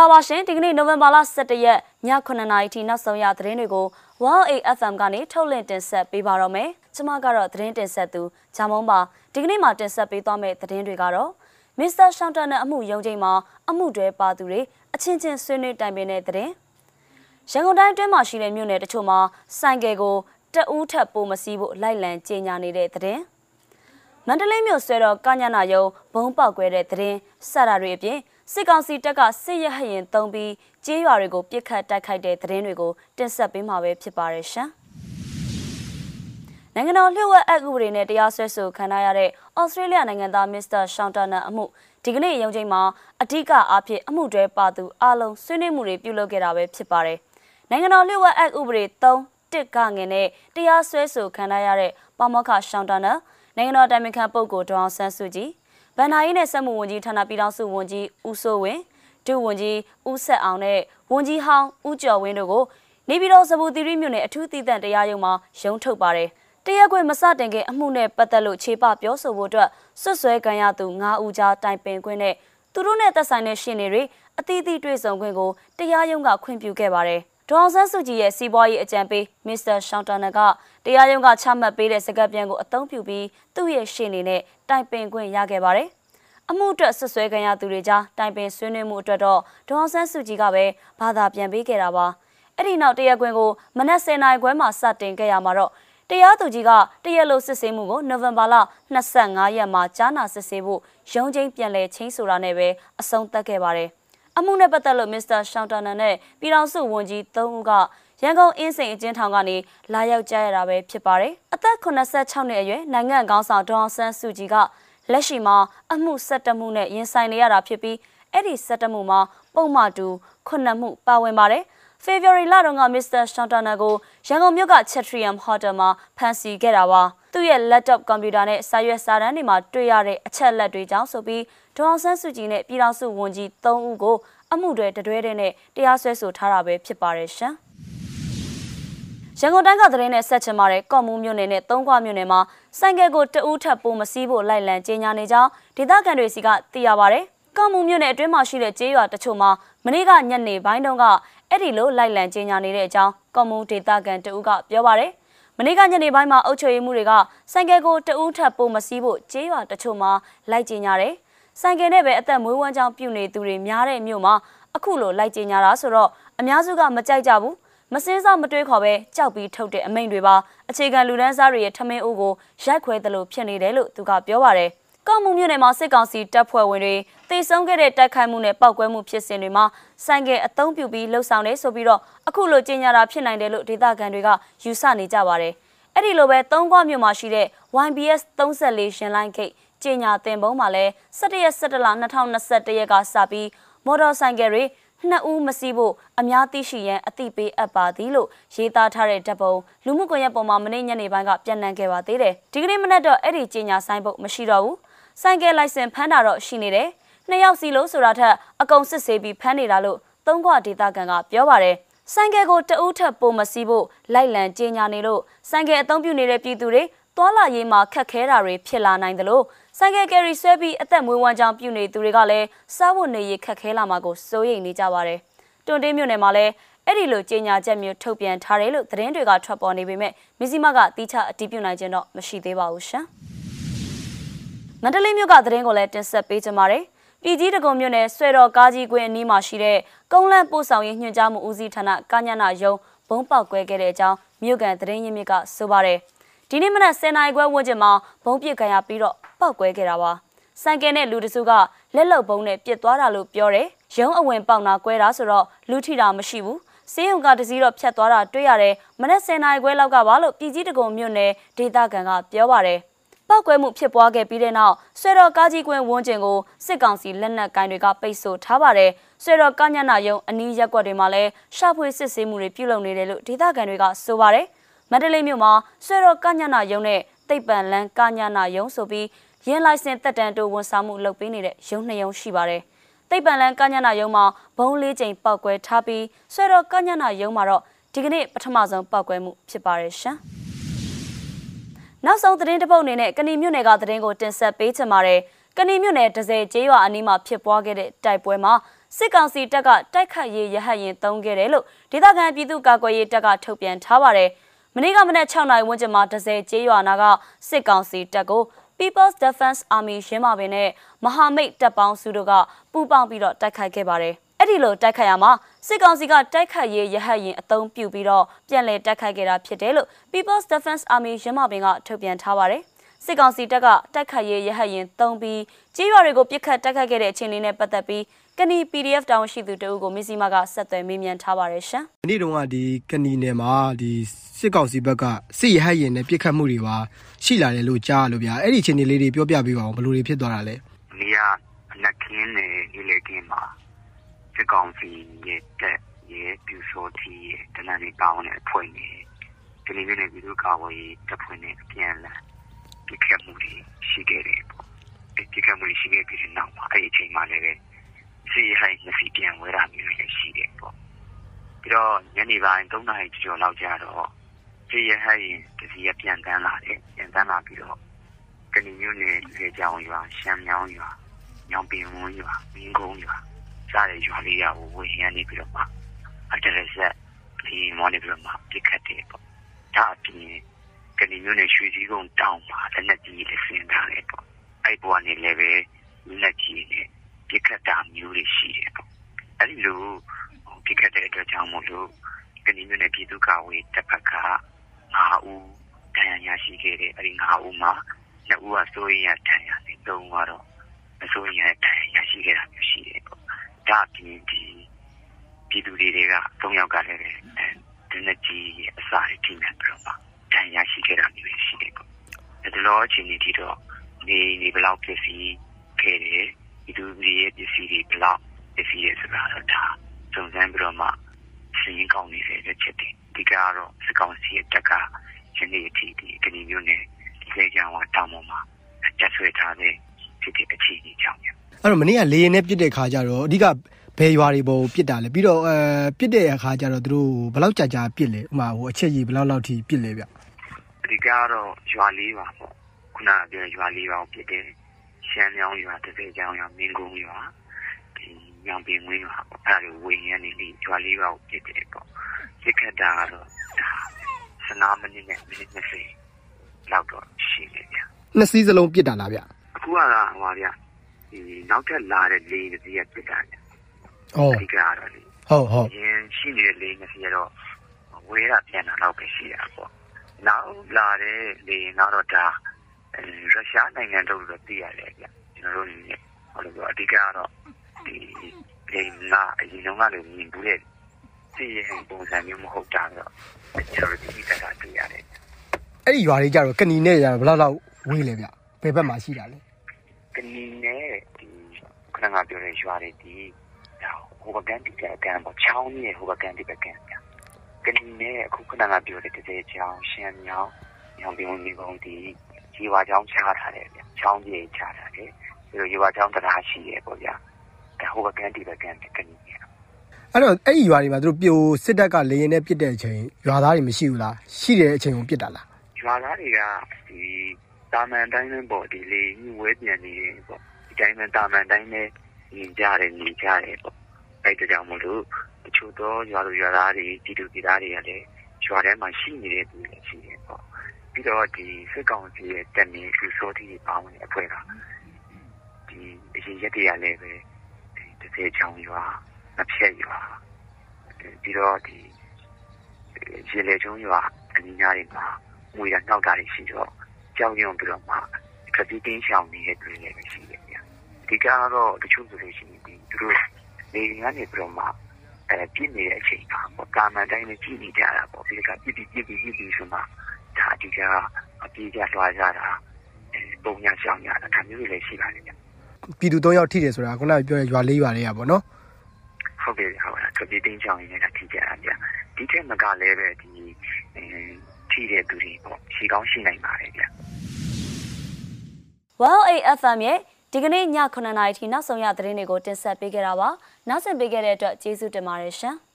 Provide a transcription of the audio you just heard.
္ဂလာပါရှင်ဒီကနေ့နိုဝင်ဘာလ17ရက်ည9:00နာရီထိနောက်ဆုံးရသတင်းတွေကို Wow AFM ကနေထုတ်လွှင့်တင်ဆက်ပေးပါတော့မယ်ကျွန်မကတော့သတင်းတင်ဆက်သူဂျာမုံပါဒီကနေ့မှာတင်ဆက်ပေးသွားမယ့်သတင်းတွေကတော့မစ္စတာရှောင်းတန်နဲ့အမှုရုံးချိန်မှာအမှုတွေပါသူတွေအချင်းချင်းဆွေးနွေးတိုင်ပင်တဲ့သတင်းရန်ကုန်တိုင်းအတွင်းမှာရှိတဲ့မြို့နယ်တချို့မှာစိုင်ကယ်ကိုတအူးထက်ပိုမစည်းဖို့လိုက်လံကြေညာနေတဲ့သတင်းမန္တလေးမြို့ဆွဲတော်ကညနာယုံဘုံပေါက်ကွဲတဲ့သတင်းစတာတွေအပြင် စစ်ကောင်စီတပ်ကစစ်ရဟရင်တုံးပြီးကြေးရွာတွေကိုပြစ်ခတ်တိုက်ခိုက်တဲ့သတင်းတွေကိုတင်ဆက်ပေးမှာပဲဖြစ်ပါရရှင်။နိုင်ငံတော်လျှို့ဝှက်အက်ဥပဒေနဲ့တရားစွဲဆိုခံရတဲ့ဩစတြေးလျနိုင်ငံသားမစ္စတာရှောင်းတာနာအမှုဒီကနေ့ရုံးချိန်မှာအဓိကအားဖြင့်အမှုတွဲပါသူအလုံးဆွေးနွေးမှုတွေပြုလုပ်ခဲ့တာပဲဖြစ်ပါတယ်။နိုင်ငံတော်လျှို့ဝှက်အက်ဥပဒေ3တစ်ကငင်နဲ့တရားစွဲဆိုခံရတဲ့ပမောက္ခရှောင်းတာနာနိုင်ငံတော်တိုင်ပင်ခံပုဂ္ဂိုလ်ဒေါအောင်ဆန်းစုကြည် ဗန်နာရေးနဲ့စက်မှုဝန်ကြီးဌာနပြည်ထောင်စုဝန်ကြီးဦးစိုးဝင်းဒုဝန်ကြီးဦးဆက်အောင်နဲ့ဝန်ကြီးဟောင်းဦးကျော်ဝင်းတို့ကိုနေပြည်တော်စပူသီရိမြို့နယ်အထူးတည်တံ့တရားရုံးမှာရုံးထုတ်ပါတယ်။တရားခွင့်မစတင်ခင်အမှုနဲ့ပတ်သက်လို့ခြေပပြောဆိုဖို့အတွက်ဆွတ်ဆွဲခံရသူ9ဦးကြားတိုင်ပင်ခွင့်နဲ့သူတို့နဲ့သက်ဆိုင်တဲ့ရှင်တွေအသီးသီးတွေ့ဆုံခွင့်ကိုတရားရုံးကခွင့်ပြုခဲ့ပါတယ်။ ဒေါအောင်ဆန်းစုကြည်ရဲ့စီးပွားရေးအကြံပေးမစ္စတာရှောင်းတာနာကတရားရုံးကချမှတ်ပေးတဲ့စကားပြန်ကိုအသုံးပြုပြီးသူ့ရဲ့ရှေ့နေနဲ့တိုင်ပင်ခွင့်ရခဲ့ပါတယ်။အမှုအတွက်ဆွဆွဲခံရသူတွေကြားတိုင်ပင်ဆွေးနွေးမှုအတွက်တော့ဒေါအောင်ဆန်းစုကြည်ကပဲဘာသာပြန်ပေးခဲ့တာပါ။အဲ့ဒီနောက်တရားခွင်ကိုမနက်10:00နာရီခွဲမှာစတင်ခဲ့ရမှာတော့တရားသူကြီးကတရားလိုစစ်ဆေးမှုကိုနိုဝင်ဘာလ25ရက်မှာကြားနာစစ်ဆေးဖို့ရုံးချင်းပြန်လည်ချင်းဆိုတာနဲ့ပဲအဆုံးသတ်ခဲ့ပါတယ်။ အမှုနဲ့ပတ်သက်လို့မစ္စတာရှောင်းတာနန်နဲ့ပြည်ထောင်စုဝန်ကြီး၃ဦးကရန်ကုန်အင်းစိန်အကျဉ်းထောင်ကနေလာရောက်ကြရတာပဲဖြစ်ပါတယ်။အသက်86နှစ်အရွယ်နိုင်ငံကောင်းဆောင်ဒေါအောင်ဆန်းစုကြည်ကလက်ရှိမှာအမှု17မှုနဲ့ရင်ဆိုင်နေရတာဖြစ်ပြီးအဲ့ဒီ17မှုမှာပုံမှန်တူ9မှုပါဝင်ပါတယ်။ February လတုန်းက Mr. Shantana ကိုရန်ကုန်မြို့က Chatrium Hotel မှာဖမ်းဆီးခဲ့တာပါ။သူ့ရဲ့ laptop ကွန်ပျူတာနဲ့စာရွက်စာတမ်းတွေမှာတွေ့ရတဲ့အချက်လက်တွေကြောင့်ဆိုပြီး ဒေါအောင်ဆန်းစုကြည်နဲ့ပြည်ထောင်စုဝန်ကြီး၃ဦးကိုအမှုတွေတတွဲတဲ့နဲ့တရားစွဲဆိုထားတာပဲဖြစ်ပါတယ်ရှင်။ရန်ကုန်တိုင်းကသတင်းနဲ့ဆက်ချင်ပါတယ်ကော့မူးမြို့နယ်နဲ့သုံးခွမြို့နယ်မှာဆိုင်ကယ်ကိုတအူးထပ်ပိုမစည်းဖို့လိုက်လံကြေညာနေကြောင်းဒေသခံတွေစီကသိရပါတယ်။ကော့မူးမြို့နယ်အတွင်းမှာရှိတဲ့ကျေးရွာတချို့မှာမနေ့ကညနေပိုင်းတုန်းကအဲ့ဒီလိုလိုက်လံကြေညာနေတဲ့အကြောင်းကော့မူးဒေသခံတအူးကပြောပါတယ်။မနေ့ကညနေပိုင်းမှာအုပ်ချုပ်ရေးမှုတွေကဆိုင်ကယ်ကိုတအူးထပ်ပိုမစည်းဖို့ကျေးရွာတချို့မှာလိုက်ကြေညာတယ်။ ဆိုင်ကယ်နဲ့ပဲအသက်မွေးဝမ်းကြောင်းပြုနေသူတွေများတဲ့မြို့မှာအခုလိုလိုက်ကြညာတာဆိုတော့အများစုကမကြိုက်ကြဘူးမစင်းစားမတွေးခေါ်ပဲကြောက်ပြီးထုတ်တဲ့အမိန့်တွေပါအခြေခံလူဒန်းစားတွေရဲ့ထမင်းအိုးကိုရိုက်ခွဲသလိုဖြစ်နေတယ်လို့သူကပြောပါတယ်ကောက်မှုမြို့နယ်မှာစစ်ကောင်စီတပ်ဖွဲ့ဝင်တွေတေဆုံးခဲ့တဲ့တိုက်ခိုက်မှုနဲ့ပောက်ကွဲမှုဖြစ်စဉ်တွေမှာဆိုင်ကယ်အုံပြုပြီးလှုပ်ဆောင်နေဆိုပြီးတော့အခုလိုကြေညာတာဖြစ်နိုင်တယ်လို့ဒေသခံတွေကယူဆနေကြပါတယ်။အဲ့ဒီလိုပဲသုံးခွမြို့မှာရှိတဲ့ YBS 34ရှင်လိုင်းဂိတ် ကြေညာတင်ပုံးမှာလည်း17ရက်17လ2021ရက်ကစပြီးမော်တော်ဆိုင်ကယ်တွေနှစ်ဦးမစီးဖို့အများသိရှိရန်အသိပေးအပ်ပါသည်လို့ရေးသားထားတဲ့ဓပုံလူမှုကွန်ရက်ပေါ်မှာမနေ့ညနေပိုင်းကပြန့်နှံ့ခဲ့ပါသေးတယ်ဒီကနေ့မနက်တော့အဲ့ဒီကြေညာဆိုင်ပုတ်မရှိတော့ဘူးဆိုင်ကယ်လိုင်စင်ဖမ်းတာတော့ရှိနေတယ်နှစ်ယောက်စီလို့ဆိုတာထက်အကုန်စစ်ဆေးပြီးဖမ်းနေတာလို့သုံးခွဒေတာကန်ကပြောပါတယ်ဆိုင်ကယ်ကိုတအူးထပ်ပိုမစီးဖို့လိုက်လံကြေညာနေလို့ဆိုင်ကယ်အသုံးပြုနေတဲ့ပြည်သူတွေ သွာလာရေးမှာခက်ခဲတာတွေဖြစ်လာနိုင်တယ်လို့ဆိုင်ကယ်ကယ်ရီဆွဲပြီးအသက်မွေးဝမ်းကြောင်းပြုနေသူတွေကလည်းစားဝတ်နေရေးခက်ခဲလာမှာကိုစိုးရိမ်နေကြပါတယ်။တွန်တင်းမြို့နယ်မှာလည်းအဲ့ဒီလိုကြေညာချက်မျိုးထုတ်ပြန်ထားတယ်လို့သတင်းတွေကထွက်ပေါ်နေပေမဲ့မစ္စည်းမကတီးခြားအတည်ပြုနိုင်ခြင်းတော့မရှိသေးပါဘူးရှင်။မန္တလေးမြို့ကသတင်းကိုလည်းတင်ဆက်ပေးကြပါမယ်။ပြည်ကြီးတကုံမြို့နယ်ဆွဲတော်ကားကြီးကွင်းအနီးမှာရှိတဲ့ကုန်းလန့်ပို့ဆောင်ရေးညွှန်ကြားမှုဦးစီးဌာနကညနာယုံဘုံပေါက်ကွဲခဲ့တဲ့အကြောင်းမြို့ကန်သတင်းရင်းမြစ်ကဆိုပါတယ်။ ဒီနေ့မနက်10နာရီခွဲဝန်းကျင်မှာဘုံပစ်ခံရပြီးတော့ပောက်ကွဲခဲ့တာပါဆိုင်ကယ်နဲ့လူတစုကလက်လုံဘုံနဲ့ပြစ်သွားတာလို့ပြောတယ်ရုံးအဝင်ပေါက်နာကွဲတာဆိုတော့လူထိတာမရှိဘူးစေယုံကတစည်းတော့ဖြတ်သွားတာတွေ့ရတယ်မနက်10နာရီခွဲလောက်ကပါလို့ပြည်ကြီးတကုံမြို့နယ်ဒေသခံကပြောပါတယ်ပောက်ကွဲမှုဖြစ်ပွားခဲ့ပြီးတဲ့နောက်ဆွေတော်ကားကြီးကွင်းဝန်းကျင်ကိုစစ်ကောင်စီလက်နက်ကိုင်တွေကပိတ်ဆို့ထားပါတယ်ဆွေတော်ကညနာယုံအနီးရက်ွက်တွေမှာလည်းရှာဖွေစစ်ဆေးမှုတွေပြုလုပ်နေတယ်လို့ဒေသခံတွေကဆိုပါတယ်။ မန္တလေးမြို့မှာဆွေတော်ကညနာယုံနဲ့တိတ်ပံလန်းကညနာယုံဆိုပြီးရင်းလိုက်စင်တက်တန်တိုးဝန်ဆောင်မှုလုပ်ပေးနေတဲ့ယုံနှစ်ယုံရှိပါတယ်။တိတ်ပံလန်းကညနာယုံမှာဘုံလေးချိန်ပောက်ကွဲထားပြီးဆွေတော်ကညနာယုံမှာတော့ဒီကနေ့ပထမဆုံးပောက်ကွဲမှုဖြစ်ပါတယ်ရှင်။နောက်ဆုံးသတင်းတစ်ပုဒ်အနေနဲ့ကဏီမြို့နယ်ကသတင်းကိုတင်ဆက်ပေးချင်ပါတယ်။ကဏီမြို့နယ်ဒဇယ်ကျေးရွာအနီးမှာဖြစ်ပွားခဲ့တဲ့တိုက်ပွဲမှာစစ်ကောင်စီတပ်ကတိုက်ခတ်ရေးရဟတ်ရင်သုံးခဲ့တယ်လို့ဒေသခံပြည်သူ့ကာကွယ်ရေးတပ်ကထုတ်ပြန်ထားပါတယ်။ မနေ့ကမနေ့6နိုင်ဝန်းကျင်မှာဒဇယ်ကျေးရွာနာကစစ်ကောင်စီတပ်ကို People's Defense Army ရင်းမာပင်နဲ့မဟာမိတ်တပ်ပေါင်းစုတို့ကပူးပေါင်းပြီးတော့တိုက်ခိုက်ခဲ့ပါတယ်။အဲ့ဒီလိုတိုက်ခိုက်ရမှာစစ်ကောင်စီကတိုက်ခိုက်ရေးရဟတ်ရင်အသုံးပြုပြီးတော့ပြန်လည်တိုက်ခိုက်ခဲ့တာဖြစ်တယ်လို့ People's Defense Army ရင်းမာပင်ကထုတ်ပြန်ထားပါတယ်။စစ်ကောင်စီတပ်ကတိုက်ခိုက်ရေးရဟတ်ရင်သုံးပြီးကြေးရွာတွေကိုပြစ်ခတ်တိုက်ခိုက်ခဲ့တဲ့အခြေအနေနဲ့ပတ်သက်ပြီး ကနီ PDF တောင်ရှိသူတအုပ်ကိုမစ္စည်းမကဆက်သွယ်မေးမြန်းထားပါတယ်ရှင်။ဒီနေ့တုန်းကဒီကနီနယ်မှာဒီစစ်ကောင်စီဘက်ကစစ်ရဟတ်ရင်နဲ့ပြစ်ခတ်မှုတွေပါရှိလာတယ်လို့ကြားရလို့ဗျာအဲ့ဒီအချိန်လေးတွေပြောပြပေးပါအောင်ဘယ်လိုတွေဖြစ်သွားတာလဲနေရအနက်ခင်းနဲ့ဒီလေကင်းမှာစစ်ကောင်စီရဲ့တက်ရဲ့ပြူစောတီရဲ့တနန်လေးပေါင်းတဲ့အဖွဲ့နဲ့ဒီလိုမျိုးနဲ့ပြည်သူ့ကာဝေးတပ်ဖွဲ့နဲ့အပြန်အလှန်ပြစ်ခတ်မှုတွေရှိခဲ့တယ်ပေါ့ဒီပြစ်ခတ်မှုတွေရှိခဲ့ပြီးတဲ့နောက်မှာအဲ့ဒီအချိန်မှာလည်းပဲ စီဟိုင်းနှစ်စီပြန်ဝဲတာမျိုးလည်းရှိတယ်ပေါ့ပြီးတော့ညနေပိုင်း3နာရီကျော်လောက်ကြာတော့စီရဟိုင်းတစီရပြန်တန်းလာတယ်ပြန်တန်းလာပြီးတော့ကဏီမျိုးနဲ့လေကြောင်ရွာရှမ်းမြောင်းရွာညောင်ပင်ဝန်းရွာမင်းကုန်းရွာစတဲ့ရွာလေးရကိုဝင်ရနေပြီးတော့မှအတရဆက်ဒီမော်နေပြီးတော့မှပြစ်ခတ်တယ်ပေါ့ဒါအပြင်ကနေမျိုးနဲ့ရွှေစည်းကုန်းတောင်းမှာလက်နက်ကြီးလေးဆင်ထားတယ်ပေါ့အဲ့ပေါ်ကနေလည်းပဲလက်ကြီးနဲ့ပြစ်ခတ်တာမျိုးတွေရှိတယ်ပေါ့အဲ့ဒီ လိုပြစ်ခတ်တဲ့အတွက်ကြောင့်မို့လို့ကနေမျိုးနဲ့ပြည်သူ့ကာဝေးတပ်ဖက်က9ဦးတန်ရာရှိခဲ့တယ်အဲ့ဒီ9ဦးမှာ2ဦးကစိုးရင်ရတန်ရာနဲ့3ဦးကတော့အစိုးရတိုင်ရရှိခဲ့တာမျိုးရှိတယ်ပေါ့ဒါအပြင်ဒီပြည်သူတွေက၃ယောက်ကလည်းဒီနေ့ကြီးအစာရထိမှန်ပြီးတော့မှတိုင်ရရှိခဲ့တာမျိုးရှိတယ်ပေါ့ဒါတော့အချိန်ဒီတော့နေနေဘလောက်ဖြစ်စီခဲ့တယ်ပြည်သူတွေရဲ့ပစ္စည်းတွေဘလောက် ဖြစ်စီရဲဆိုတာတော့ဒါစုံစမ်းပြီးတော့မှစီရင်ကောင်းနေတဲ့ချက်တွေဒီကတော့စကောင်းစီရဲ့တက်ကယနေ့အထိဒီကနေမျိုးနဲ့ဒီစေကြောင်ကတောင်းပေါ်မှာတက်ဆွဲထားတဲ့ဖြစ်တဲ့အခြေအနေကြောင့်အဲ့တော့မနေ့ကလေရင်နဲ့ပြစ်တဲ့ခါကျတော့အဓိကဘယ်ရွာတွေပေါ်ပြစ်တာလဲပြီးတော့အဲပြစ်တဲ့အခါကျတော့သူတို့ဘယ်လောက်ကြာကြာပြစ်လဲဥမာဟိုအချက်ကြီးဘယ်လောက်လောက်ထိပြစ်လဲဗျအဓိကတော့ရွာလေးပါပေါ့ခုနကပြောရွာလေးပါကိုဖြစ်တဲ့ရှမ်းမြောင်းရွာတစ်စိတ်ချောင်းရွာမင်းကုန်းရွာဒီ ညောင်ပင်ဝင်းရွာပေါ့အဲ့ဒါကိုဝင်ရနေပြီးရွာလေးပါကိုဖြစ်တယ်ပေါ့စစ်ခတ်တာကတော့ဒါ15မိနစ်နဲ့မိနစ်20လောက်တော့ရှိနေဗျနှစ်စီးစလုံးပြစ်တာလားဗျအခုကဟိုပါဗျဒီနောက်ထပ်လာတဲ့လေတစ်စီးကဖြစ်တာဗျဟုတ်အဓိကတော့လေဟုတ်ဟုတ်ရင်ရှိနေတဲ့လေတစ်စီးကတော့ဝဲတာပြန်တာတော့ပဲရှိတာပေါ့နောက်လာတဲ့လေကတော့ဒါအဲရုရှားနိုင်ငံတို့လို့သိရတယ်ဗျကျွန်တော်တို့နေဟောလို့အဓိကတော့ ဒီလေနာအရင်ကလည်းမြင်ဘူးတဲ့စီရင်ပုံစံမျိုးမဟုတ်တာတော့ကျွန်တော်တို့ဒီကတာတွေ့ရတယ်အဲ့ဒီရွာတွေကျတော့ကနီနဲ့ရဘယ်လောက်လောက်ဝေးလဲဗျဘယ်ဘက်မှာရှိတာလဲကနီနဲ့ဒီခဏကပြောတဲ့ရွာတွေဒီဟိုဘကန်တိကအကန်ပေါ့ချောင်းနဲ့ဟိုဘကန်တိကကန်ဗျကနီနဲ့အခုခဏကပြောတဲ့တကယ်ချောင်းရှမ်းမြောင်းညောင်ပင်ဝင်ဒီကုန်းဒီជីဝါချောင်းချထားတယ်ဗျချောင်းကြီးချထားတယ်ပြီးတော့ជីဝါချောင်းတရားရှိတယ်ပေါ့ဗျာဒါ ဟိုဘကန်တိကကန်ကနီနဲ့အဲ့တော့အဲ့ဒီရွာတွေမှာသူတို့ပြိုစစ်တပ်ကလေရင်နဲ့ပြစ်တဲ့အချိန်ရွာသားတွေမရှိဘူးလားရှိတဲ့အချိန်ကိုပြစ်တာလားရွာသားတွေကဒီတာမန်တိုင်းနဲ့ပေါ့ဒီလေညဝဲပြန်နေတယ်ပေါ့ဒီတိုင်းမှာတာမန်တိုင်းနဲ့ညီကြတယ်ညီကြတယ်ပေါ့အဲ့ဒါကြောင့်မို့လို့တချို့တော့ရွာလူရွာသားတွေဒီလူပြည်သားတွေကလည်းရွာထဲမှာရှိနေတဲ့သူတွေရှိတယ်ပေါ့ပြီးတော့ဒီစစ်ကောင်စီရဲ့တက်နေသူစိုးတီပေါင်းတဲ့အဖွဲ့ကဒီအရင်ရက်တည်းကလည်းပဲဒီ တစ်စေချောင်းရွာအဖြက်ရွာပြီးတော့ဒီရေလေချုံရွာအနီးနားတွေမှာငွေရနှောက်တာတွေရှိတော့ကြောက်ရွံ့ပြီးတော့မှခတိတင်းရှောင်နေတဲ့သူတွေလည်းရှိတယ်ဗျာဒီကတော့တချို့ဆိုလို့ရှိရင်ဒီသူတို့နေရနေပြီးတော့မှအဲပြည့်နေတဲ့အချိန်မှာပေါ့ကာမန်တိုင်းနဲ့ကြည့်နေကြတာပေါ့ဒီကပြည့်ပြည့်ပြည့်ပြည့်ပြည့်ဆိုမှဒါအဓိကအပြေးကြလွှားကြတာပုံညာရှောင်ရတာဒါမျိုးတွေလည်းရှိပါတယ်ဗျာ ပြည်သူ၃ယောက်ထိတယ်ဆိုတာခုနကပြောတဲ့ရွာ၄ရွာတွေကပေါ့နော်ဟုတ်ကဲ့ဟုတ်ကဲ့ခတိတင်းရှောင်ရင်းနဲ့ထိကြတာဗျာဒီထက်မကလည်းပဲဒီအဲထိတဲ့သူတွေပေါ့ရှိကောင်းရှိနိုင်ပါတယ်ဗျာ108 FM ရဲ့ဒီကနေ့ည9:00နာရီထိနောက်ဆုံးရသတင်းတွေကိုတင်ဆက်ပေးခဲ့တာပါ။နောက်ဆက်ပေးခဲ့တဲ့အတွက်ကျေးဇူးတင်ပါတယ်ရှင်။